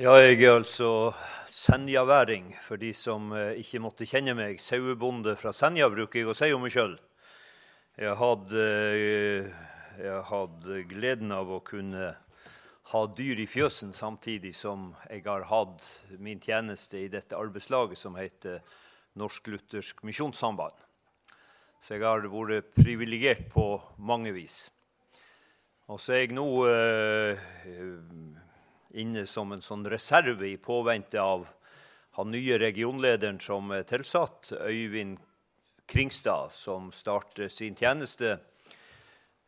Ja, jeg er altså senjaværing, for de som eh, ikke måtte kjenne meg. Sauebonde fra Senja, bruker jeg å si om meg sjøl. Jeg hadde, jeg hadde gleden av å kunne ha dyr i fjøsen samtidig som jeg har hatt min tjeneste i dette arbeidslaget som heter Norsk-Luthersk Misjonssamband. Så jeg har vært privilegert på mange vis. Og så er jeg nå eh, inne som en sånn reserve i påvente av han nye regionlederen som er tilsatt, Øyvind Kringstad, som starter sin tjeneste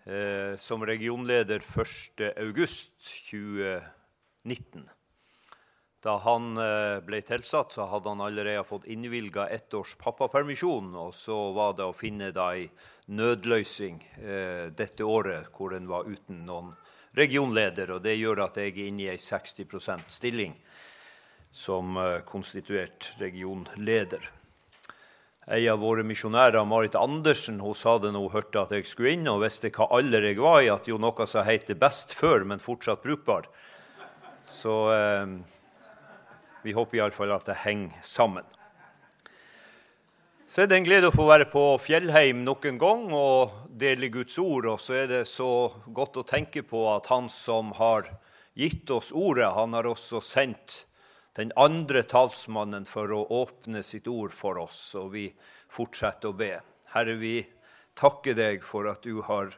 eh, som regionleder 1.8.2019. Da han eh, ble tilsatt, så hadde han allerede fått innvilga ett års pappapermisjon. Og så var det å finne ei nødløsning eh, dette året hvor en var uten noen regionleder. og Det gjør at jeg er inne i ei 60% stilling som eh, konstituert regionleder. En av våre misjonærer, Marit Andersen, hun sa det når hun hørte at jeg skulle inn, og visste hva alder jeg var i, at jo noe som heter 'best før', men fortsatt brukbar. Så eh, vi håper iallfall at det henger sammen. Så er det en glede å få være på Fjellheim nok en gang og dele Guds ord. Og så er det så godt å tenke på at han som har gitt oss ordet, han har også sendt den andre talsmannen for å åpne sitt ord for oss. Og vi fortsetter å be. Herre, vi takker deg for at du har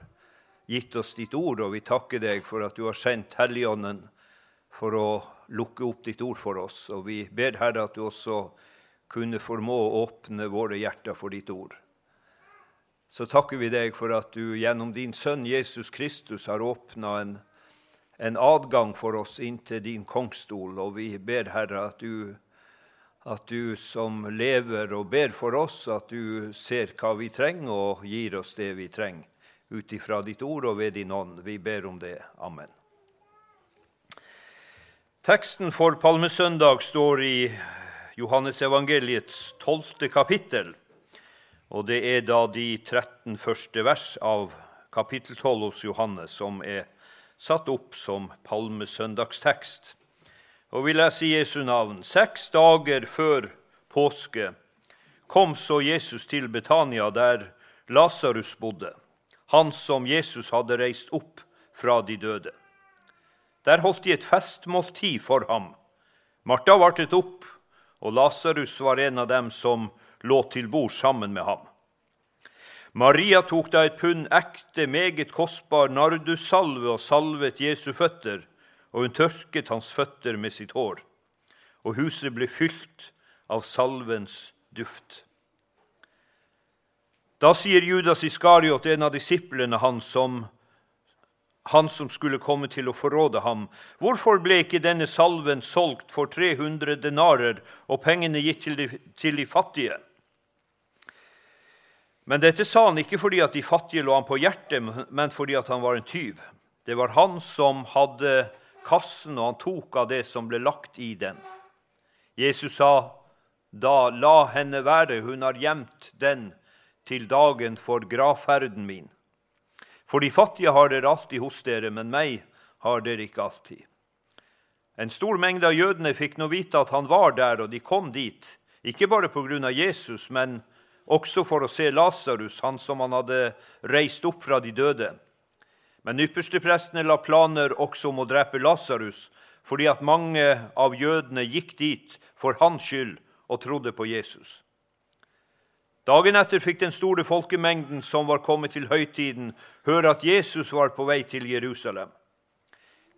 gitt oss ditt ord, og vi takker deg for at du har sendt Helligånden for å lukke opp ditt ord for oss. Og vi ber, Herre, at du også kunne formå å åpne våre hjerter for ditt ord. Så takker vi deg for at du gjennom din sønn Jesus Kristus har åpna en, en, adgang for oss inn til din kongsstol. Og vi ber, Herre, at du, at du som lever og ber for oss, at du ser hva vi trenger, og gir oss det vi trenger. Ut ifra ditt ord og ved din ånd. Vi ber om det. Amen. Teksten for palmesøndag står i Johannesevangeliets tolvte kapittel. Og det er da de 13 første vers av kapittel 12 hos Johannes som er satt opp som palmesøndagstekst. Og vi leser Jesu navn. Seks dager før påske kom så Jesus til Betania, der Lasarus bodde, han som Jesus hadde reist opp fra de døde. Der holdt de et festmåltid for ham. Martha vartet opp og Lasarus var en av dem som lå til bord sammen med ham. Maria tok da et pund ekte, meget kostbar nardussalve og salvet Jesu føtter, og hun tørket hans føtter med sitt hår. Og huset ble fylt av salvens duft. Da sier Judas Iskariot, en av disiplene hans, som han som skulle komme til å forråde ham. Hvorfor ble ikke denne salven solgt for 300 denarer og pengene gitt til de, til de fattige? Men dette sa han ikke fordi at de fattige lå han på hjertet, men fordi at han var en tyv. Det var han som hadde kassen, og han tok av det som ble lagt i den. Jesus sa da, la henne være, hun har gjemt den til dagen for gravferden min. For de fattige har dere alltid hos dere, men meg har dere ikke alltid. En stor mengde av jødene fikk nå vite at han var der, og de kom dit, ikke bare av Jesus, men også for å se Lasarus, han som han hadde reist opp fra de døde. Men yppersteprestene la planer også om å drepe Lasarus, fordi at mange av jødene gikk dit for hans skyld og trodde på Jesus. Dagen etter fikk den store folkemengden som var kommet til høytiden, høre at Jesus var på vei til Jerusalem.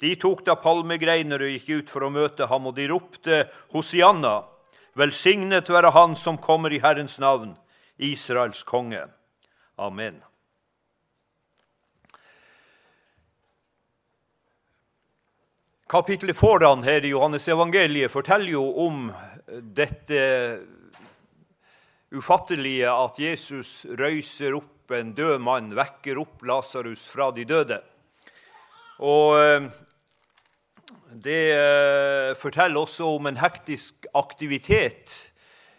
De tok da palmegreiner og gikk ut for å møte ham, og de ropte Hosianna, velsignet være Han som kommer i Herrens navn, Israels konge. Amen. Kapitlet foran her i Johannes evangeliet forteller jo om dette ufattelige at Jesus røyser opp en død mann, vekker opp Lasarus fra de døde. Og eh, det eh, forteller også om en hektisk aktivitet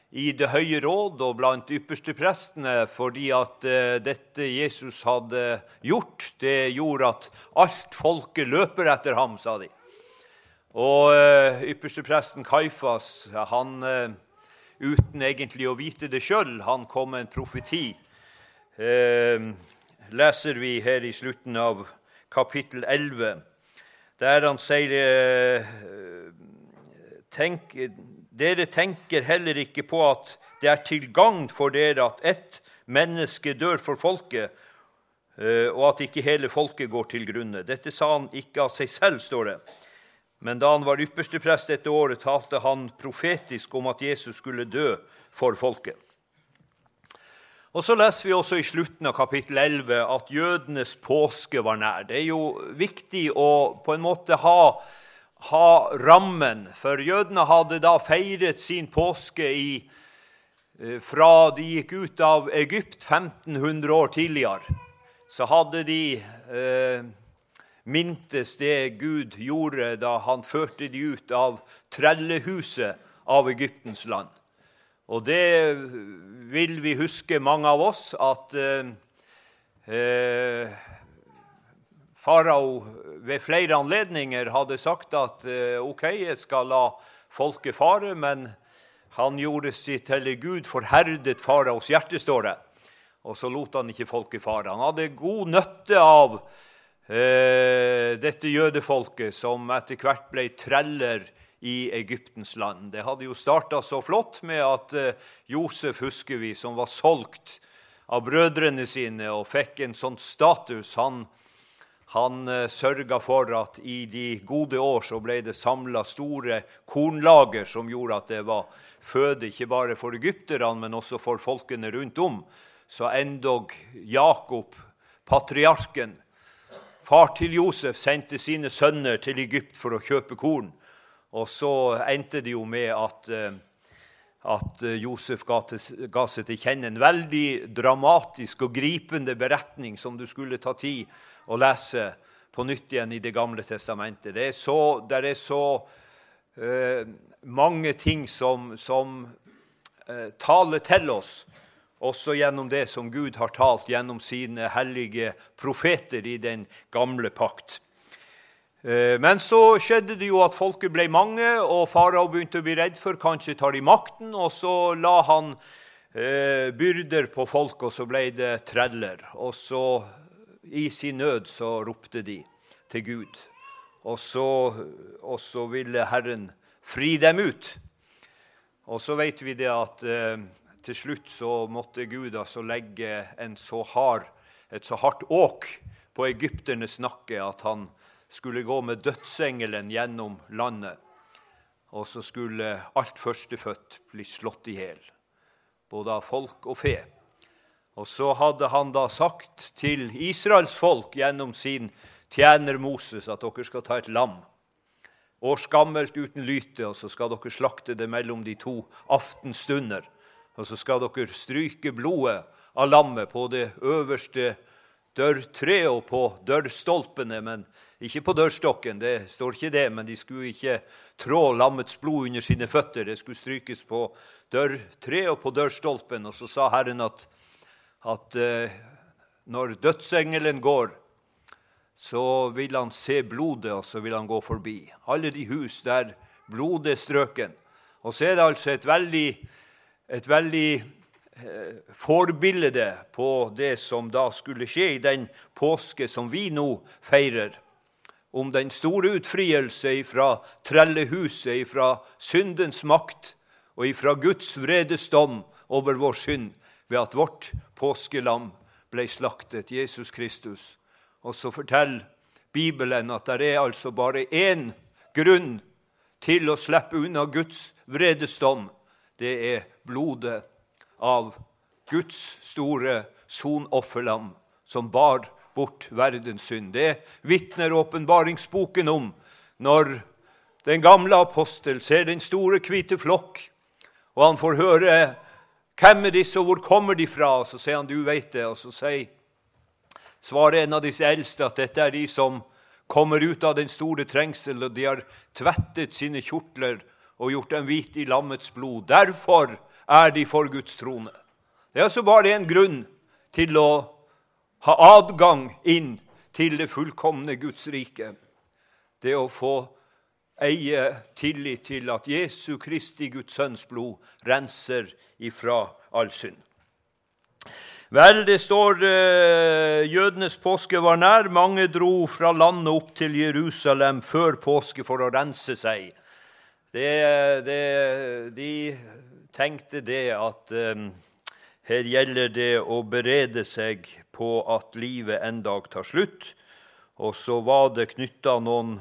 i Det høye råd og blant yppersteprestene, fordi at eh, dette Jesus hadde gjort, det gjorde at alt folket løper etter ham, sa de. Og ypperste ypperstepresten Kaifas, han uten egentlig å vite det sjøl, han kom med en profeti. Eh, leser vi her i slutten av kapittel 11, der han sier tenk, Dere tenker heller ikke på at det er til gagn for dere at ett menneske dør for folket, og at ikke hele folket går til grunne. Dette sa han ikke av seg selv, står det. Men da han var yppersteprest dette året, talte han profetisk om at Jesus skulle dø for folket. Og Så leser vi også i slutten av kapittel 11 at jødenes påske var nær. Det er jo viktig å på en måte ha, ha rammen, for jødene hadde da feiret sin påske i, eh, fra de gikk ut av Egypt 1500 år tidligere. Så hadde de eh, mintes det Gud gjorde da han førte de ut av trellehuset av Egyptens land. Og det vil vi huske, mange av oss, at eh, eh, farao ved flere anledninger hadde sagt at eh, OK, jeg skal la folket fare, men han gjorde sitt til Gud forherdet faraos hjerte, står det. Og så lot han ikke folket fare. Han hadde god nøtte av Eh, dette jødefolket som etter hvert ble treller i Egyptens land. Det hadde jo starta så flott med at eh, Josef, husker vi, som var solgt av brødrene sine og fikk en sånn status. Han, han uh, sørga for at i de gode år så ble det samla store kornlager som gjorde at det var føde ikke bare for egypterne, men også for folkene rundt om. Så endog Jakob, patriarken, Far til Josef sendte sine sønner til Egypt for å kjøpe korn. Og så endte det jo med at, eh, at eh, Josef ga, til, ga, seg til kjenne en veldig dramatisk og gripende beretning som du skulle ta tid å lese på nytt igjen i Det gamle testamentet. Det er så, det er så uh, mange ting som, som uh, taler til oss også gjennom det som Gud har talt gjennom sine hellige profeter i den gamle pakt. Eh, men så skjedde det jo at folket ble mange, og farao begynte å bli redd for kanskje tar de makten. Og så la han eh, byrder på folk, og så ble det treller. Og så, i sin nød, så ropte de til Gud. Og så, og så ville Herren fri dem ut. Og så vet vi det at eh, til slutt så måtte Gud altså legge så hard, et så hardt åk på egypternes nakke at han skulle gå med dødsengelen gjennom landet. Og så skulle alt førstefødt bli slått i hjel, både av folk og fe. Og så hadde han da sagt til Israels folk gjennom sin tjener Moses at dere skal ta et lam, årsgammelt uten lyte, og så skal dere slakte det mellom de to aftenstunder. Og så skal dere stryke blodet av lammet på det øverste dørtreet og på dørstolpene, men ikke på dørstokken. Det står ikke det, men de skulle ikke trå lammets blod under sine føtter. Det skulle strykes på dørtreet og på dørstolpen. Og så sa Herren at, at uh, når dødsengelen går, så vil han se blodet, og så vil han gå forbi. Alle de hus der blodet er strøken. Og så er det altså et veldig et veldig eh, forbilde på det som da skulle skje i den påske som vi nå feirer. Om den store utfrielse fra trellehuset, fra syndens makt og ifra Guds vredesdom over vår synd ved at vårt påskelam ble slaktet, Jesus Kristus. Og så forteller Bibelen at det er altså bare én grunn til å slippe unna Guds vredesdom. Det er blodet av Guds store sonofferlam som bar bort verdens synd. Det vitner åpenbaringsboken om når den gamle apostel ser den store, hvite flokk, og han får høre hvem er disse, og hvor kommer de fra? Og så sier han, du vet det. Og så sier, svarer en av disse eldste at dette er de som kommer ut av den store trengsel, og de har tvettet sine kjortler og gjort dem hvite i lammets blod. Derfor er de for Guds trone. Det er altså bare én grunn til å ha adgang inn til det fullkomne Guds rike. Det å få eie tillit til at Jesu Kristi, Guds sønns blod, renser ifra all synd. Vel, det står eh, jødenes påske var nær. Mange dro fra landet opp til Jerusalem før påske for å rense seg. Det, det, de tenkte det at um, her gjelder det å berede seg på at livet en dag tar slutt. Og så var det knytta noen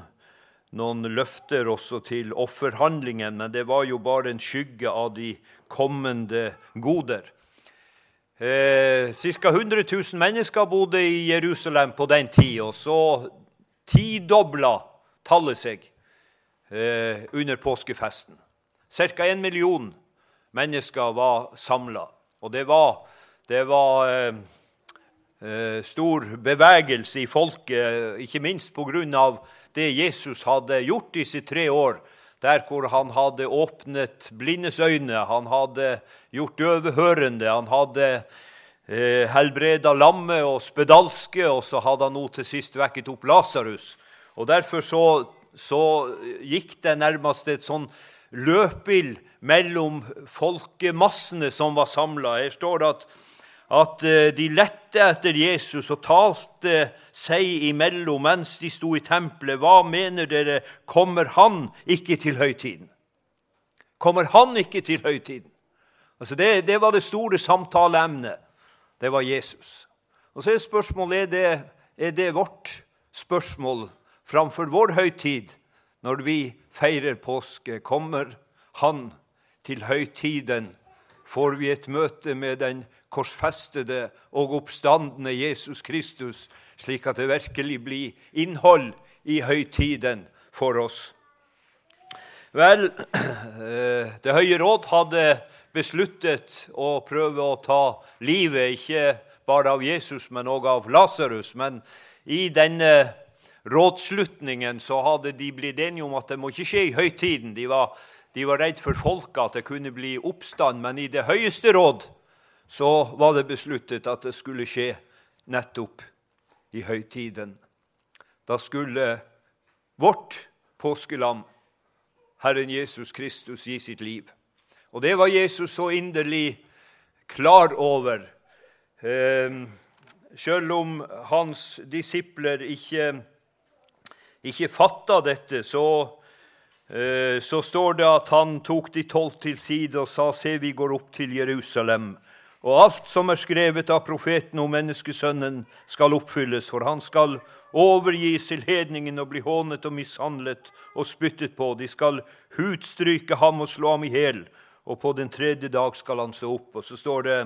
noen løfter også til offerhandlingen, men det var jo bare en skygge av de kommende goder. Eh, Ca. 100 000 mennesker bodde i Jerusalem på den tid, og så tidobla tallet seg eh, under påskefesten. Ca. en million mennesker var samla, og det var, det var eh, eh stor bevegelse i folket, ikke minst pga det Jesus hadde gjort disse tre år, der hvor han hadde åpnet blindes øyne, han hadde gjort døve han hadde eh, helbreda lamme og spedalske, og så hadde han nå til sist vekket opp Lasarus. Og Derfor så, så gikk det nærmest et sånn løpild mellom folkemassene som var samla. Her står det at at eh, de lette etter Jesus og talte seg imellom mens de sto i tempelet. Hva mener dere, kommer han ikke til høytiden? Kommer han ikke til høytiden? Altså det, det var det store samtaleemnet. Det var Jesus. Og så er spørsmålet er det, er det vårt spørsmål framfor vår høytid når vi feirer påske. Kommer han til høytiden? Får vi et møte med den korsfestede og oppstandende Jesus Kristus, slik at det virkelig blir innhold i høytiden for oss. Vel, eh, Det høye råd hadde besluttet å prøve å ta livet ikke bare av Jesus, men òg av Lasarus. Men i denne rådslutningen så hadde de blitt enige om at det må ikke skje i høytiden. De var, de var redd for folket, at det kunne bli oppstand. Men i det høyeste råd så var det besluttet at det skulle skje nettopp i høytiden. Da skulle vårt påskelam, Herren Jesus Kristus, gi sitt liv. Og det var Jesus så inderlig klar over. Eh, selv om hans disipler ikke, ikke fatta dette, så, eh, så står det at han tok de tolv til side og sa, se, vi går opp til Jerusalem og alt som er skrevet av profeten om menneskesønnen, skal oppfylles, for han skal overgis til hedningen og bli hånet og mishandlet og spyttet på. De skal hudstryke ham og slå ham i hjel, og på den tredje dag skal han stå opp. Og så står det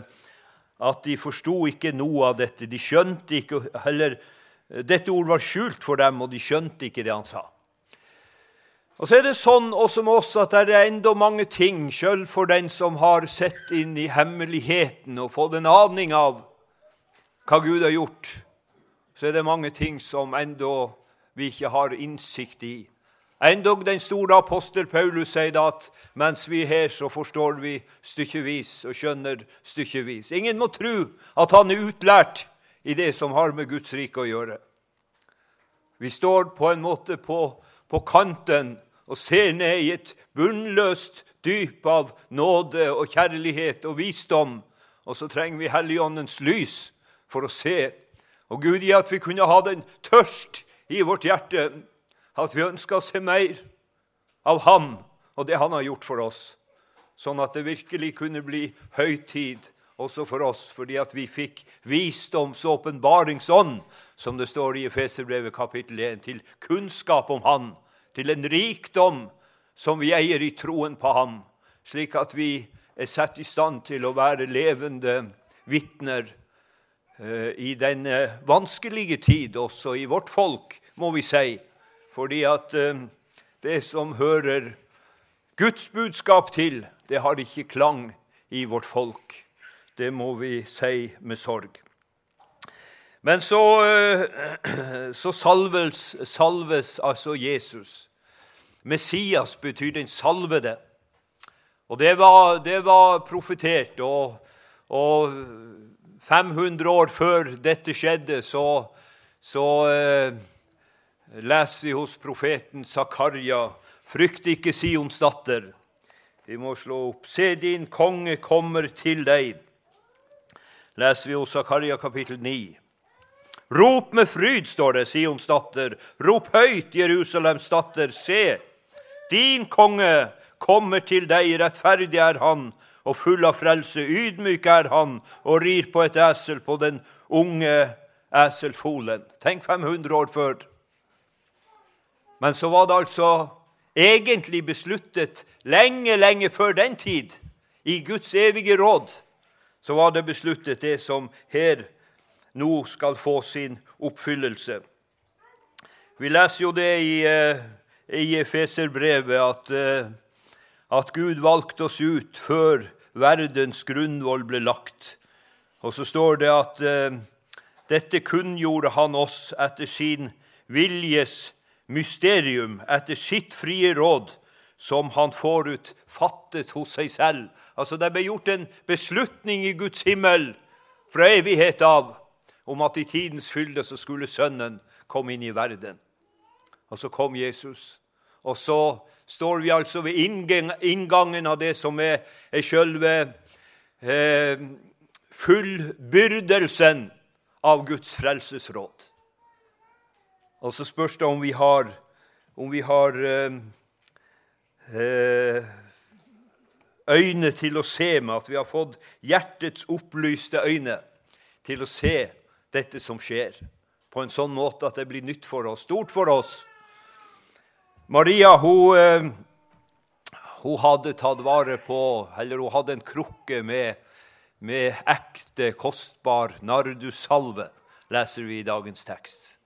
at de forsto ikke noe av dette. De skjønte ikke heller Dette ord var skjult for dem, og de skjønte ikke det han sa. Og så er det sånn også med oss at det er enda mange ting, sjøl for den som har sett inn i hemmeligheten og fått en aning av hva Gud har gjort, så er det mange ting som enda vi ikke har innsikt i. Endog den store apostel Paulus sier at mens vi er her, så forstår vi stykkevis og skjønner stykkevis. Ingen må tro at han er utlært i det som har med Guds rike å gjøre. Vi står på en måte på, på kanten og ser ned i et bunnløst dyp av nåde og kjærlighet og visdom. Og så trenger vi Helligåndens lys for å se. Og Gud gi at vi kunne ha den tørst i vårt hjerte, at vi ønska å se mer av Ham og det Han har gjort for oss, sånn at det virkelig kunne bli høytid også for oss, fordi at vi fikk visdoms- og åpenbaringsånd, som det står i Efeserbrevet kapittel 1, til kunnskap om Han til en rikdom som vi eier i troen på ham, slik at vi er satt i stand til å være levende vitner eh, i denne vanskelige tid, også i vårt folk, må vi si. Fordi at eh, det som hører Guds budskap til, det har ikke klang i vårt folk. Det må vi si med sorg. Men så, eh, så salves, salves, altså Jesus. Messias betyr den salvede. Og det var, det var profetert. Og, og, 500 år før dette skjedde, så, så eh, leser vi hos profeten Zakaria Frykt ikke, Sions datter. Vi må slå opp. Se, din konge kommer til deg. Leser vi hos Zakaria kapittel 9. Rop med fryd, står det, Sions datter. Rop høyt, Jerusalems datter. Se, din konge kommer til deg. Rettferdig er han og full av frelse. Ydmyk er han og rir på et esel, på den unge eselfolen. Tenk 500 år før. Men så var det altså egentlig besluttet lenge, lenge før den tid, i Guds evige råd, så var det besluttet det som her nå skal få sin oppfyllelse. Vi leser jo det i, uh, i Efeserbrevet at, uh, at Gud valgte oss ut før verdens grunnvoll ble lagt. Og så står det at uh, dette kunngjorde han oss etter sin viljes mysterium etter sitt frie råd, som han forut fattet hos seg selv. Altså Det ble gjort en beslutning i Guds himmel fra evighet av om at i tidens fylde så skulle Sønnen komme inn i verden. Og så kom Jesus. Og så står vi altså ved inngangen av det som er, er sjølve eh, fullbyrdelsen av Guds frelsesråd. Og så spørs det om vi har, om vi har eh, øyne til å se med, at vi har fått hjertets opplyste øyne til å se dette som skjer, på en sånn måte at det blir nytt for oss, stort for oss. Maria hun, eh, hun hadde tatt vare på, eller hun hadde en krukke med, med ekte, kostbar nardussalve, leser vi i dagens tekst.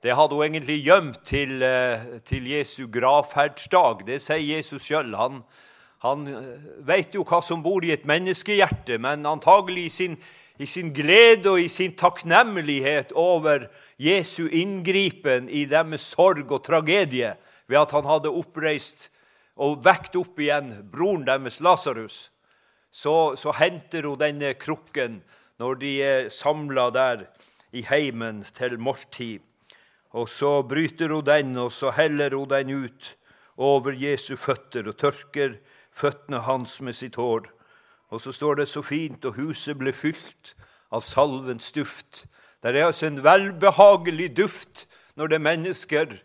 Det hadde hun egentlig gjemt til, eh, til Jesu gravferdsdag. Det sier Jesus sjøl. Han, han veit vet jo hva som bor i et menneskehjerte, men antagelig i sin, i sin glede og i sin takknemlighet over Jesu inngripen i deres sorg og tragedie ved at han hadde oppreist og vekt opp igjen broren deres Lasarus, så, så, henter hun denne krukken når de er samla der i heimen til måltid. Og så bryter hun den, og så heller hun den ut over Jesu føtter og tørker føttene hans med sitt hår. Og så står det så fint, og huset ble fylt av salvens duft. Det er altså en velbehagelig duft når det er mennesker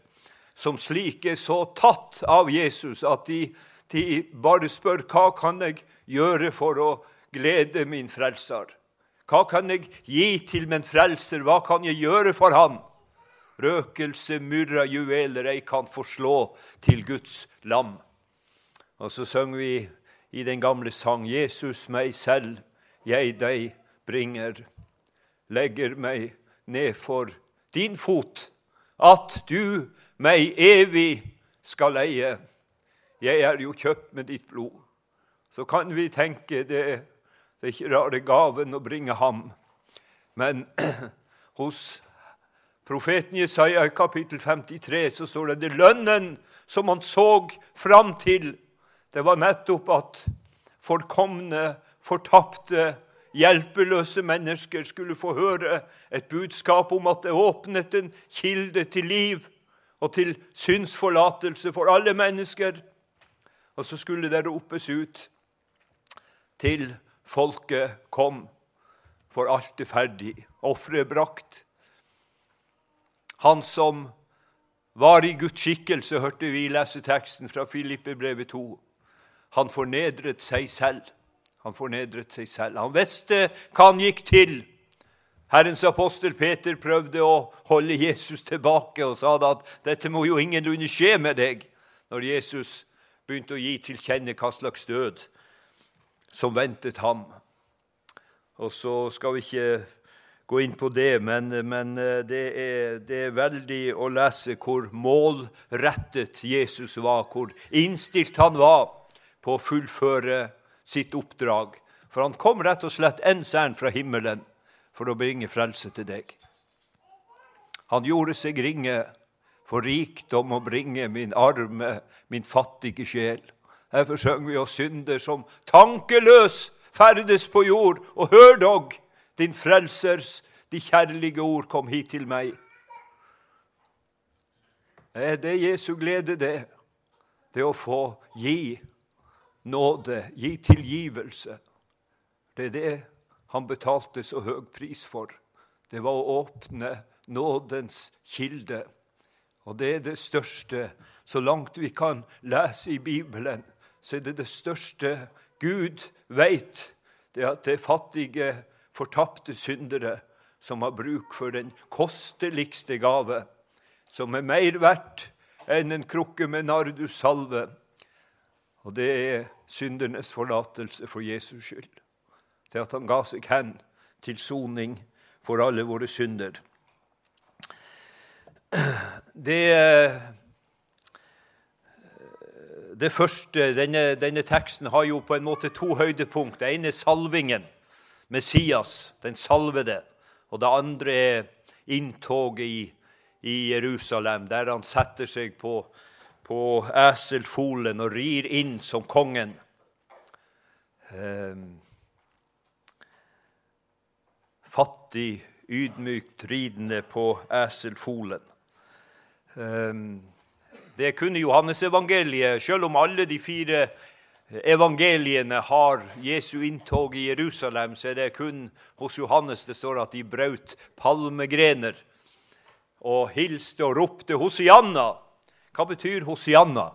som slik er så tatt av Jesus at de, de bare spør hva kan jeg gjøre for å glede min frelser. Hva kan jeg gi til min frelser? Hva kan jeg gjøre for han? Røkelse, myrra, juveler ei kan forslå til Guds lam. Og så synger vi i den gamle sang Jesus meg selv, jeg deg bringer. Legger meg ned for din fot, at du meg evig skal eie. Jeg er jo kjøpt med ditt blod. Så kan vi tenke det, det er ikke rare gaven å bringe ham. Men hos profeten Jesaja i kapittel 53 så står det det lønnen som han så fram til. Det var nettopp at forkomne, fortapte, hjelpeløse mennesker skulle få høre et budskap om at det åpnet en kilde til liv og til synsforlatelse for alle mennesker. Og så skulle det ropes ut til folket kom, for alt er ferdig. Offeret brakt. Han som var i Guds skikkelse, hørte vi lese teksten fra Filippe-brevet 2. Han fornedret seg selv. Han fornedret seg selv. Han visste hva han gikk til. Herrens apostel Peter prøvde å holde Jesus tilbake og sa at dette må jo ingenlunde skje med deg, når Jesus begynte å gi til kjenne hva slags død som ventet ham. Og så skal vi ikke gå inn på det, men, men eh, det, er, det, er, veldig å lese hvor målrettet Jesus var, hvor innstilt han var på å fullføre sitt oppdrag. For han kom rett og slett ens ærend fra himmelen for å bringe frelse til deg. Han gjorde seg ringe for rikdom å bringe min arme, min fattige sjel. Derfor synger vi oss synder som tankeløs ferdes på jord. Og hør dog, din frelsers, de kjærlige ord, kom hit til meg. Det er Jesu glede, det. det å få gi nåde, gi tilgivelse. Det er det han betalte så høy pris for. Det var å åpne nådens kilde. Og det er det største. Så langt vi kan lese i Bibelen, så er det det største Gud veit, det at det er fattige, fortapte syndere som har bruk for den kosteligste gave, som er mer verdt enn en krukke med nardussalve. Og det er syndernes forlatelse for Jesus skyld. Til at han ga seg hen til soning for alle våre synder. Det, det første, denne, denne, teksten har jo på en måte to høydepunkt. Det ene er salvingen, Messias, den salvede. Og det andre er inntoget i, i Jerusalem, der han setter seg på, på eselfolen og rir inn som kongen. Eh, fattig, ydmykt ridende på eselfolen. Ehm, det kunne Johannesevangeliet, selv om alle de fire evangeliene har Jesu inntog i Jerusalem, så er det kun hos Johannes det står at de brøt palmegrener og hilste og ropte Hosianna. Hva betyr Hosianna?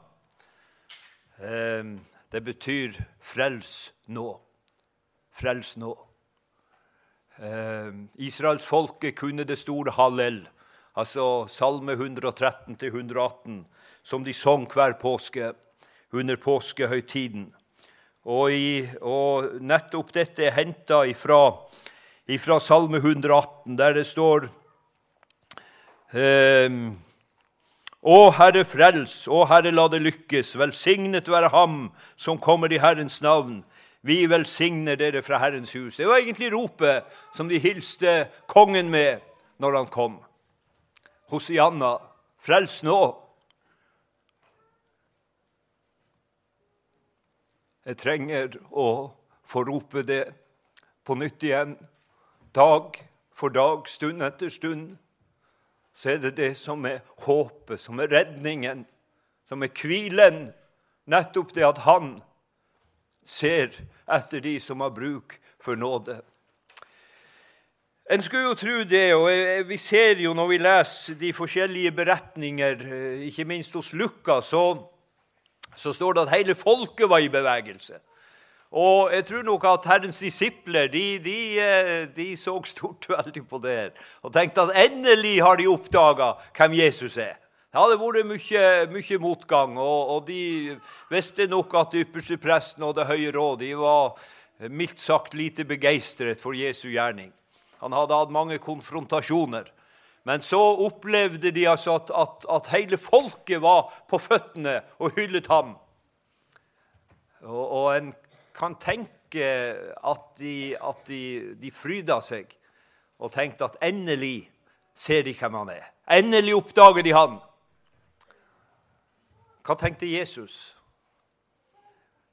Ehm, det betyr 'frels nå'. Frels nå. Ehm, Israelsfolket kunne det store hallel altså Salme 113-118, som de sang hver påske under påskehøytiden. Og, i, og nettopp dette er henta ifra, Salme 118, der det står ehm, Å Herre, frels, å Herre, la det lykkes. Velsignet være Ham som kommer i Herrens navn. Vi velsigner dere fra Herrens hus. Det var egentlig ropet som de hilste kongen med når han kom. Hosianna, frels nå! Jeg trenger å få rope det på nytt igjen. Dag for dag, stund etter stund, så er det det som er håpet, som er redningen, som er hvilen. Nettopp det at han ser etter de som har bruk for nåde. En skulle jo tro det, og vi ser jo når vi leser de forskjellige beretninger, eh, ikke minst hos Lukas, så, så står det at hele folket var i bevegelse. Og jeg tror nok at Herrens disipler de, de, eh, de så stort veldig på det her, og tenkte at endelig har de oppdaga hvem Jesus er. Det hadde vært mye, mye motgang, og, og, de visste nok at ypperste presten og Det høye råd de var mildt sagt lite begeistret for Jesu gjerning. Han hadde hatt mange konfrontasjoner. Men så opplevde de altså at, at, at hele folket var på føttene og hyllet ham. Og, og en kan tenke at de, de, de fryda seg og tenkte at endelig ser de hvem han er. Endelig oppdager de han. Hva tenkte Jesus?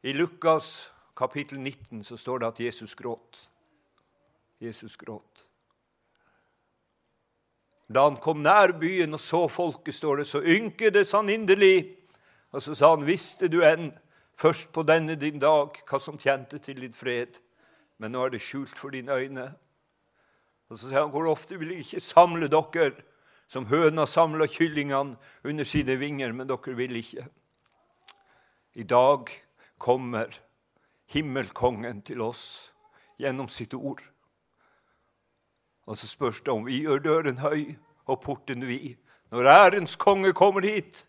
I Lukas kapittel 19 så står det at Jesus gråt. Jesus gråt. Da han kom nær byen og så folket, står det, så ynkedes han inderlig. Og så sa han, visste du enn, først på denne din dag, hva som tjente til din fred, men nå er det skjult for dine øyne. Og så sier han, hvor ofte vil jeg ikke samle dere, som høna samla kyllingene under sine vinger, men dere vil ikke. I dag kommer himmelkongen til oss gjennom sitt ord. Og så spørs det om vi gjør døren høy og porten vid når ærens konge kommer hit.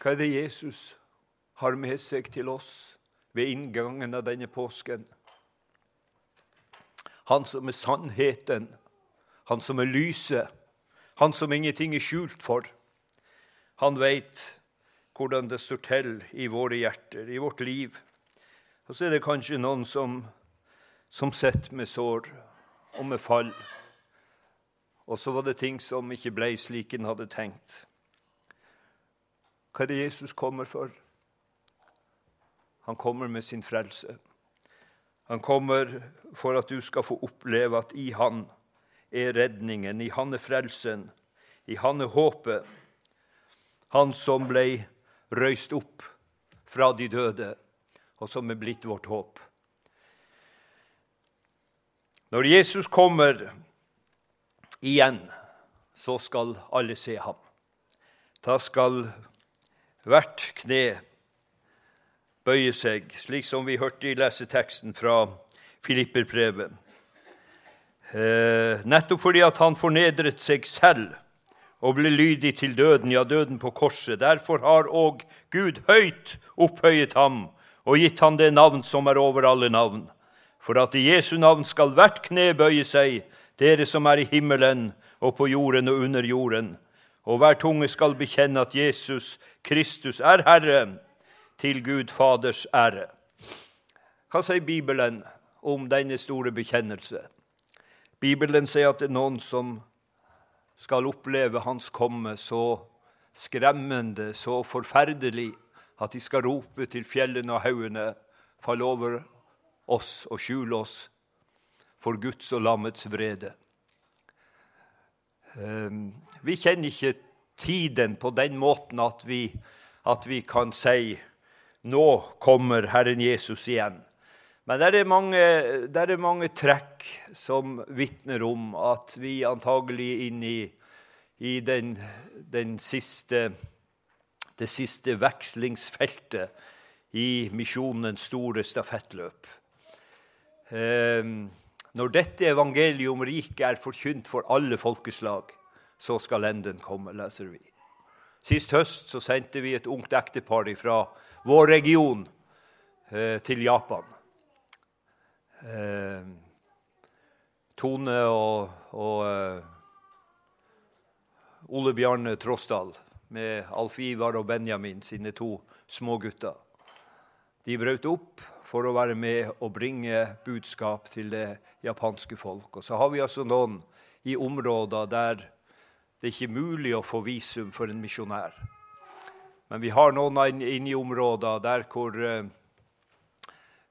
Hva er det Jesus har med seg til oss ved inngangen av denne påsken? Han som er sannheten, han som er lyset, han som ingenting er skjult for. Han veit hvordan det står til i våre hjerter, i vårt liv. Og så er det kanskje noen som, som sitter med sår og med fall. Og så var det ting som ikke ble slik en hadde tenkt. Hva er det Jesus kommer for? Han kommer med sin frelse. Han kommer for at du skal få oppleve at i Han er redningen, i Han er frelsen, I Han er håpet, Han som ble røyst opp fra de døde, og som er blitt vårt håp. Når Jesus kommer igjen, så skal alle se ham. Da skal hvert kne bøye seg, slik som vi hørte i leseteksten fra Filipperbrevet. Eh, nettopp fordi at han fornedret seg selv og ble lydig til døden, ja, døden på korset. Derfor har òg Gud høyt opphøyet ham og gitt han det navn som er over alle navn, for at i Jesu navn skal hvert kne bøye seg, dere som er i himmelen og på jorden og under jorden, og hver tunge skal bekjenne at Jesus Kristus er Herre, til Gud Faders ære. Hva sier Bibelen om denne store bekjennelse? Bibelen sier at det er noen som skal oppleve Hans komme så skremmende, så forferdelig, at de skal rope til fjellene og haugene, fall over oss og skjule oss for Guds og lammets vrede. Ehm, vi kjenner ikke tiden på den måten at vi, at vi kan si nå kommer Herren Jesus igjen. Men det er mange, det er mange trekk som vitner om at vi antagelig er inne i, i den, den siste, det siste vekslingsfeltet i misjonens store stafettløp. Ehm, når dette evangeliet om riket er forkynt for alle folkeslag, så skal enden komme, leser vi. Sist høst så sendte vi et ungt ektepar fra vår region eh, til Japan. Eh, Tone og, og eh, Ole Bjarne Trossdal med Alf Ivar og Benjamin, sine to smågutter. De brøt opp for å være med og bringe budskap til det japanske folk. Og så har vi altså noen i områder der det ikke er mulig å få visum for en misjonær. Men vi har noen inne i områder der hvor, eh,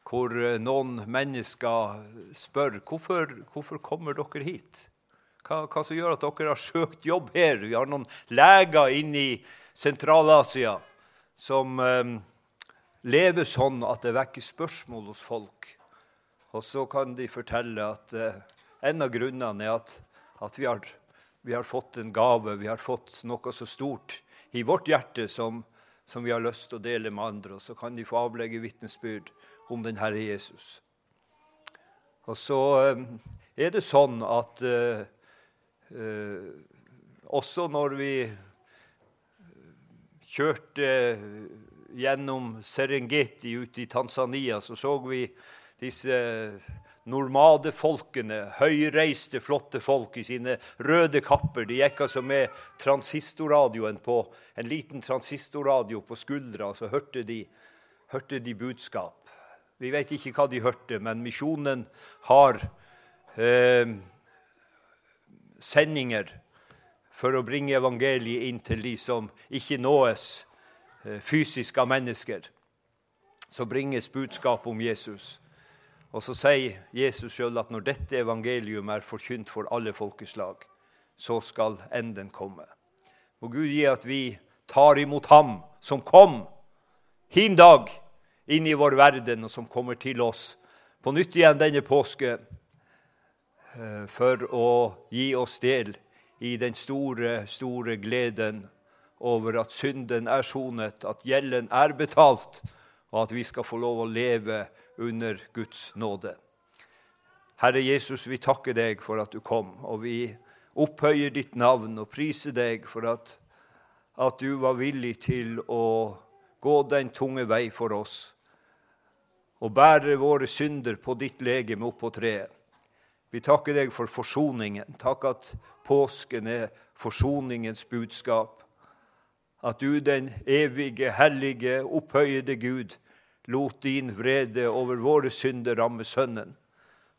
hvor eh, noen mennesker spør hvorfor, hvorfor kommer dere hit. Hva, hva som gjør at dere har søkt jobb her? Vi har noen leger inne i Sentral-Asia som eh, lever sånn at det vekker spørsmål hos folk. Og så kan de fortelle at eh, en av grunnene er at, at vi, har, vi, har, fått en gave, vi har fått noe så stort i vårt hjerte som, som vi har lyst til å dele med andre. Og så kan de få avlegge vitnesbyrd om den Herre Jesus. Og så eh, er det sånn at eh, også når vi kjørte gjennom Serengeti ute i Tanzania så så vi disse normaldefolkene, høyreiste, flotte folk i sine røde kapper. De gikk altså med transistorradioen på, en liten transistorradio på skuldra, og så hørte de, hørte de budskap. Vi vet ikke hva de hørte, men misjonen har eh, sendinger for å bringe evangeliet inn til de som ikke nås Eh, fysisk av mennesker, så bringes budskapet om Jesus. Og så sier Jesus sjøl at når dette evangelium er forkynt for alle folkeslag, så skal enden komme. Må Gud gi at vi tar imot Ham som kom hin dag inn i vår verden, og som kommer til oss på nytt igjen denne påske, for å gi oss del i den store, store gleden over at synden er sonet, at gjelden er betalt, og at vi skal få lov å leve under Guds nåde. Herre Jesus, vi takker deg for at du kom, og vi opphøyer ditt navn og priser deg for at, at du var villig til å gå den tunge vei for oss og bære våre synder på ditt legeme opp på treet. Vi takker deg for forsoningen. Takk at påsken er forsoningens budskap at du, den evige, hellige, opphøyede Gud, lot din vrede over våre synder ramme Sønnen.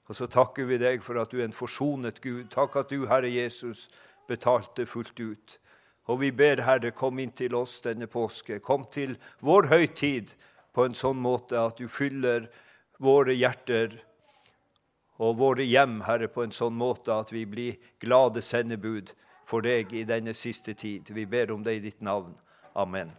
Og så takker vi deg for at du er en forsonet Gud. Takk at du, Herre Jesus, betalte fullt ut. Og vi ber, Herre, kom inn til oss denne påske. Kom til vår høytid på en sånn måte at du fyller våre hjerter og våre hjem, Herre, på en sånn måte at vi blir glade sendebud for deg i denne siste tid. Vi ber om det i ditt navn. Amen.